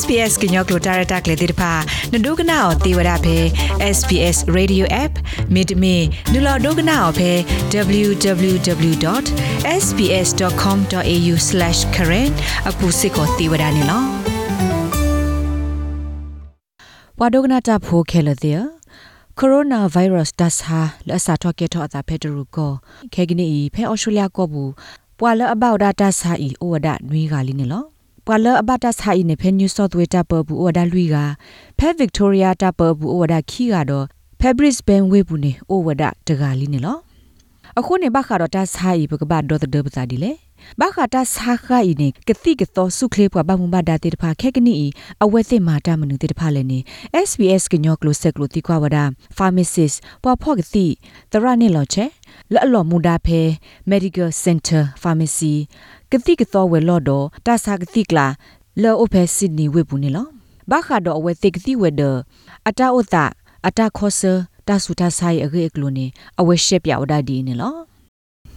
SPS ကညောကလိုတာရတာကလေတိတဖာနဒုကနာအောတေဝရဖဲ SPS Radio App မိတမင်နူလာဒုကနာအောဖဲ www.sps.com.au/current အခုစစ်ကိုတေဝရနေလောဝါဒုကနာတာဖိုခဲလတဲ့ကိုရိုနာဗိုင်းရပ်စ်တတ်ဟာလက်စာတော့ကဲတော့အတာဖဲတရူကိုခဲကနီဖဲအော်စတြေးလျကိုဘူးပွာလအဘောက်ဒတာဆာအီအိုဝဒနွေးကလေးနေလော ပွာလအဘတာဆာအီနေဖဲနယူးဆော့သဝေတာပဘူးအိုဝဒလွီကဖဲဗစ်တိုးရီယာတာပဘူးအိုဝဒခီကတော့ဖဲဘရစ်ဘန်ဝေဘူးနေအိုဝဒတကလေးနေလော အခုနေဘခါတော့တာဆာအီဘကဘတ်ဒေါ်တဲ့ပစာဒီလေဘာခတာဆာခါဤနေကတိကတော့စုခလေးပွားဘာမဘာဒါတေတဖာခက်ကနီအဝဲသိမာတာမနုတေတဖာလည်းနေ SBS ကညောကလိုဆက်ကလိုတီကွာဝဒါ pharmacist ပွားဖော့ကတိတရနေလောချေလော်လော်မူဒါဖဲ medical center pharmacy ကတိကတော့ဝဲလော်တော့တာဆာကတိကလာလော်အိုဖဲစစ်နီဝေဘူးနေလောဘာခါတော့အဝဲသိကတိဝဲဒအတာဥတာအတာခောဆာ တာဆူတာဆိုင်အဂေကလိုနေအဝဲရှက်ပြဝဒါဒီနေလော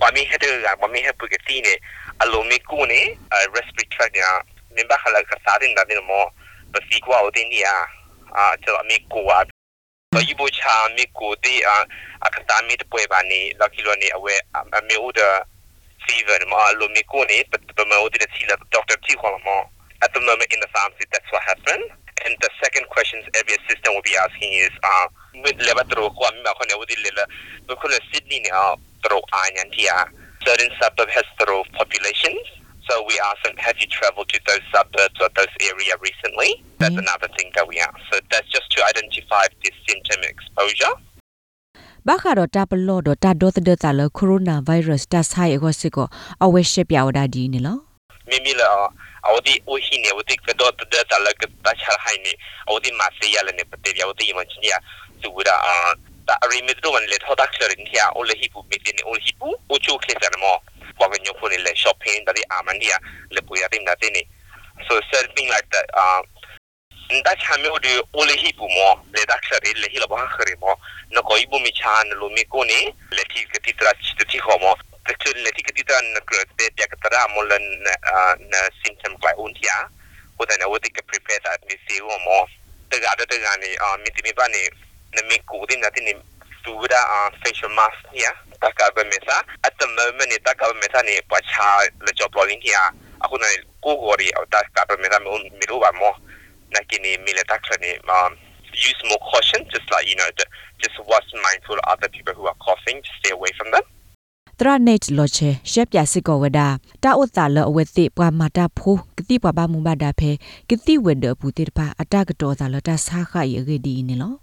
Wami hede ga wami he pu getine alo me kune respiratory tract ya nimba khala ka sadin da din mo ba si kwa o din ya a chalo me ko wa so yibo cha me ko de a ka ta me de pwe ba ni la kilo ni awe me o da fever mo alo me ko ni but but mo de si la doctor ti kwa mo at the moment in the pharmacy that's what happened and the second questions every assistant will be asking is uh with lebatro kwa mi ma khone udi lela ko sydney ni a throw Anyantia. Certain suburb has throw populations. So we ask them, have you traveled to those suburbs or those area recently? That's mm. another thing that we ask. So that's just to identify this symptom exposure. ဘာခါတော့တာပလော့တော့တာဒေါ်တဲ့တာလကိုရိုနာဗိုင်းရပ်စ်တာဆိုင်အကောစစ်ကိုအဝဲရှက်ပြဝဒါဒီနေလော မိမိလာ အဝဒီအိုဟီနေဝဒီကတော့တဲ့တာလကတာချာဟိုင်နေအဝဒီမဆေးရလည်းပတေရဝဒီမချင်ရသူဝရာ ta arimit do man le thoda clearing thia o le hipu mi tin o hipu o chu khle san mo wa ga nyo phone le shopping da di aman dia le pu ya tin da tin so something like that uh nda chame o de o le hipu mo le da clearing le hila ba khare mo no ko ibu mi chan lo mi ko ni le ti ke ti tra chi ti ho mo ke tu le ti ke ti tra na kre te ya ka tra mo le na symptom klai un thia ko da na o ti ke prepare that mi si mo te ga de te ga ni mi ti mi ba ni na mi ku din na tin suda uh, facial mask ya taka ba mesa at the moment ni taka ba mesa ni pa cha le job lo ya aku na ku gori au taka ba mesa mi mi ru ba mo na kini mi le taka ni um, use more caution just like you know just watch mindful of other people who are coughing just stay away from them တ ရနေတ်လောချေရှက်ပြစစ်ကောဝဒတာဥတာလအဝဲတိပွားမာတာဖိုးကတိပွားပါမူမဒါဖဲကတိဝဒပူတိတပါအတကတော်တာလတာဆာခရေဂေဒီနေလော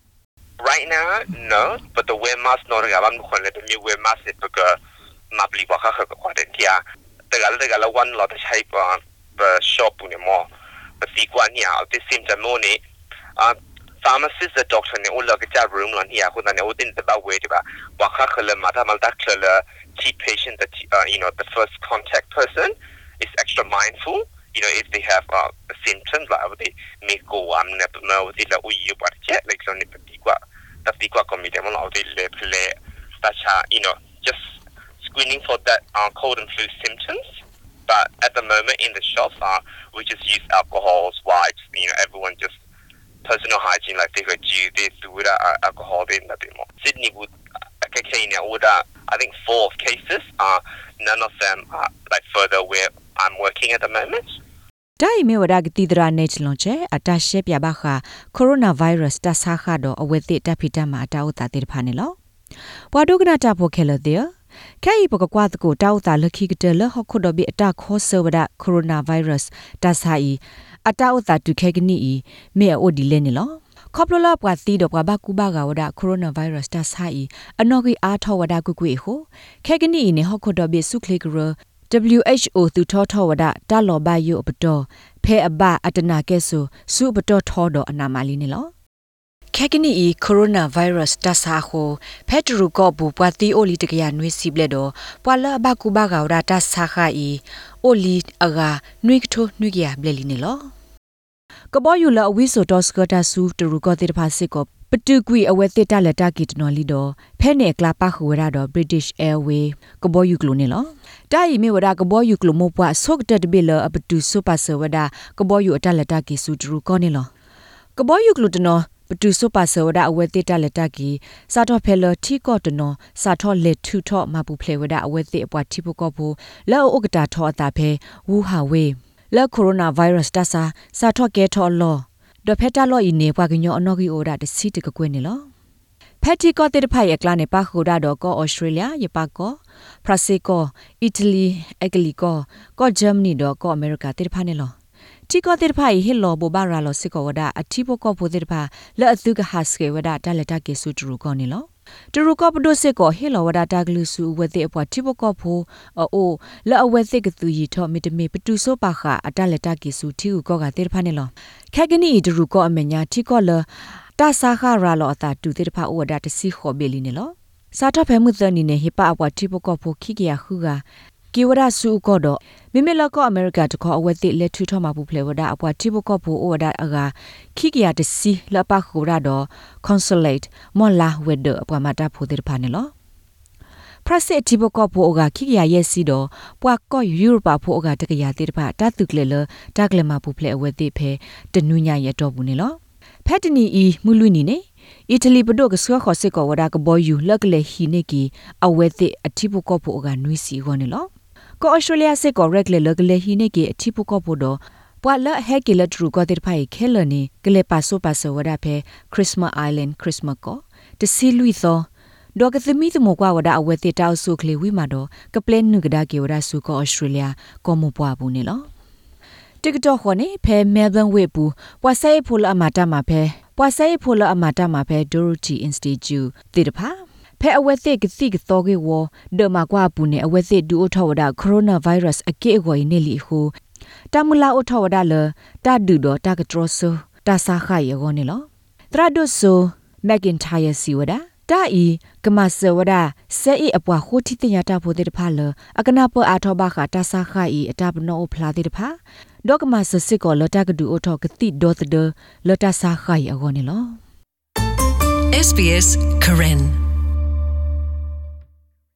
Right now, no, but the wear mask no ga bam khon le mi wear mask it because ma bli kwa kha kha kwa de tia. De ga de ga la one lot chai pa pa shop ni mo. Ba si kwa ni a de sim ta mo ni. Pharmacist the doctor ne o la ga cha room lo ni a khu na ne o din de ba de ba. Wa kha kha le ma mal ta kha le chi patient that uh, you know the first contact person is extra mindful you know, if they have uh, symptoms like they may go um ne no they la u yu par che like so ne pati kwa ta ti kwa komi de mo la they le ple ta cha you know just screening for that uh, cold and flu symptoms but at the moment in the shops uh, we just use alcohols wipes you know everyone just personal hygiene like they could use this with uh, alcohol in that more Sydney would Kenya would uh, I think four cases uh none of them are like further where I'm working at the moment တိုင်မေဝဒကတိဒရာနေချလွန်ချေအတရှက်ပြပါခကိုရိုနာဗိုင်းရပ်စ်တဆာခတော့အဝဲတိတဖိတမှာအတောက်တာတိတဖာနေလောဘွာဒုကနာတာဖိုခဲလတဲ့ခဲဤပကကွာတကိုတောက်တာလခိကတလဟခုဒဘီအတခောဆဝဒကိုရိုနာဗိုင်းရပ်စ်တဆာဤ အတောက်တာတုခဲကနီဤမေအိုဒီလဲနေလောခေါပလလပွားတီတော့ပွားဘကူဘာကဝဒကိုရိုနာဗိုင်းရပ်စ်တဆာဤအနော်ကီအားထောဝဒကွကွေဟုခဲကနီနေဟခုဒဘီဆုခလေကရ WHO သူထောထောဝဒတာလောဘယုပတော်ဖဲအဘအတနာကဲဆူစုပတော်ထောတော်အနာမလီနေလောခဲကနီကိုရိုနာဗိုင်းရပ်စ်တဆာခိုဖက်တရူကောဘူပွာတီအိုလီတကရနွေစီပလက်တော့ပွာလာဘကူဘဂါဝဒတဆာခါဤအိုလီအဂါနွေကထိုနွေကရဘလက်လီနေလော ကဘောယူလာအဝိဆိုတော့စကတာဆူတရူကောတေတဖာစစ်ကောပတူကွီအဝဲတစ်တလက်တာကီတနော်လီတော့ဖဲနေကလာပါခဝရတော့ British Airway ကဘောယူကလိုနေလောတာယီမီဝဒကဘောယူကလိုမပွားဆော့တက်ဘီလအပတူဆူပါဆဝဒကဘောယူအတလက်တာကီဆူတရူကောနေလောကဘောယူကလိုတနော်ပတူဆူပါဆဝဒအဝဲတစ်တလက်တာကီစာတော့ဖဲလတီကော့တနော်စာတော့လက်ထူတော့မပူဖလေဝဒအဝဲတစ်အပွားတီပုကောဘူးလောဥကတာထောအတာဖဲဝူဟာဝေ လက်ကိုရိုနာဗိုင်းရပ်စ်တဆာစာတော့ကဲထောလောဒဖက်တာလော့ဤနေပွားကညောအနော်ဂီအိုဒါတစီတကကွေးနေလောဖက်တီကောတေတဖိုင်ရကလာနေပါခိုဒါတော့ကောဩစတြေးလျယပါကောဖရစီကောအီတလီအဂလီကောကောဂျာမနီတော့ကောအမေရိကတေတဖာနေလောတီကောတေတဖိုင်ဟီလောဘဘာရာလောစစ်ကောဝဒအတီပိုကောဖိုတေတဖာလက်အသုကဟတ်စကေဝဒတလက်တကေဆူတူကောနေလော တူရကောပဒိုစစ်ကောဟီလောဝဒတာဂလူဆူဝသေအပွားတီပိုကောဖိုအိုလက်အဝဲစစ်ကသူရီထောမီတမီပတူဆိုပါခအတလက်တကေဆူတီကိုကောကတေတဖာနေလောခက်ကနီတူရကောအမညာတီကောလတာစာခရာလောအတာတူတေတဖာဩဝဒတစီခောဘေလီနေလောစာထဖဲမှုသနီနေဟိပအပွားတီပိုကောဖိုခိကရခုက ကီဝရဆူကောတော့မိမိလကောအမေရိကတခေါ်အဝဲတိလက်ထူထောမှာဘူးဖလေဝဒအပွားတီပိုကောဖိုဩဝဒအကခိကရတစီလပခုရတော့ consulate မော်လာဝဲဒအပွားမတာဖိုတေတဖာနေလောပရစစ်တီဘကောဖိုအိုဂါခိကရရဲ့စီတော့ပွာကော့ယူရိုပါဖိုအိုဂါတကရတေတဖာတတုကလေလတကလမပူဖလေအဝဲတိဖဲတနူးညရတော့ဘူးနေလောဖက်တနီအီမူလွိနီနေအီတလီပဒိုကဆွာခေါ်စစ်ကောဝဒါကဘောယူလက်ကလေဟီနေကီအဝဲတိအတိပကောဖိုအိုဂါနွီစီခေါနေလော ကောဩစတြေးလျစစ်ကောရက်လေလကလေဟီနေကီအတိပကောဖိုတော့ပွာလဟဲကီလထရူကောတေဖိုင်ခဲလနီကလေပါဆိုပါဆိုဝဒါဖဲခရစ်စမတ်အိုင်လန်ခရစ်စမတ်ကောတစီလူီသောဒေါကသမီသမကွာဝဒအဝဲတေတောက်ဆုကလေဝိမာတော့ကပလန်နုကဒါကေဝဒဆုကောဩစတြေးလျကောမပွားဘူးနေလော TikTok ခေါ်နေဖဲ Melbourne ဝေပူပွာဆိုင်ဖိုလအမတာမှာဖဲပွာဆိုင်ဖိုလအမတာမှာဖဲ Dorothy Institute တိတဖာ ဖဲအဝဲသိကတိကတော်ကေဝဒမကွာပူနေအဝဲသိဒူအထောဝဒကိုရိုနာဗိုင်းရပ်စ်အကေအဝိနေလီဟုတမလာအထောဝဒလတာဒူတော့တာကထရဆူတာစာခယေဂောနေလောတရဒုဆိုမက်ကင်တိုင်ယာစီဝဒါတာဤကမဆဝဒဆဲဤအပွားခိုတီတညာတာဖို့တဲ့တဖာလအကနာပအာထောဘခတာစာခဤအတာပနောဖလာတဲ့တဖာဒေါကမဆစစ်ကောလတာကဒူအထောကတိဒေါသဒလတာစာခဤအဂောနေလော SBS Karen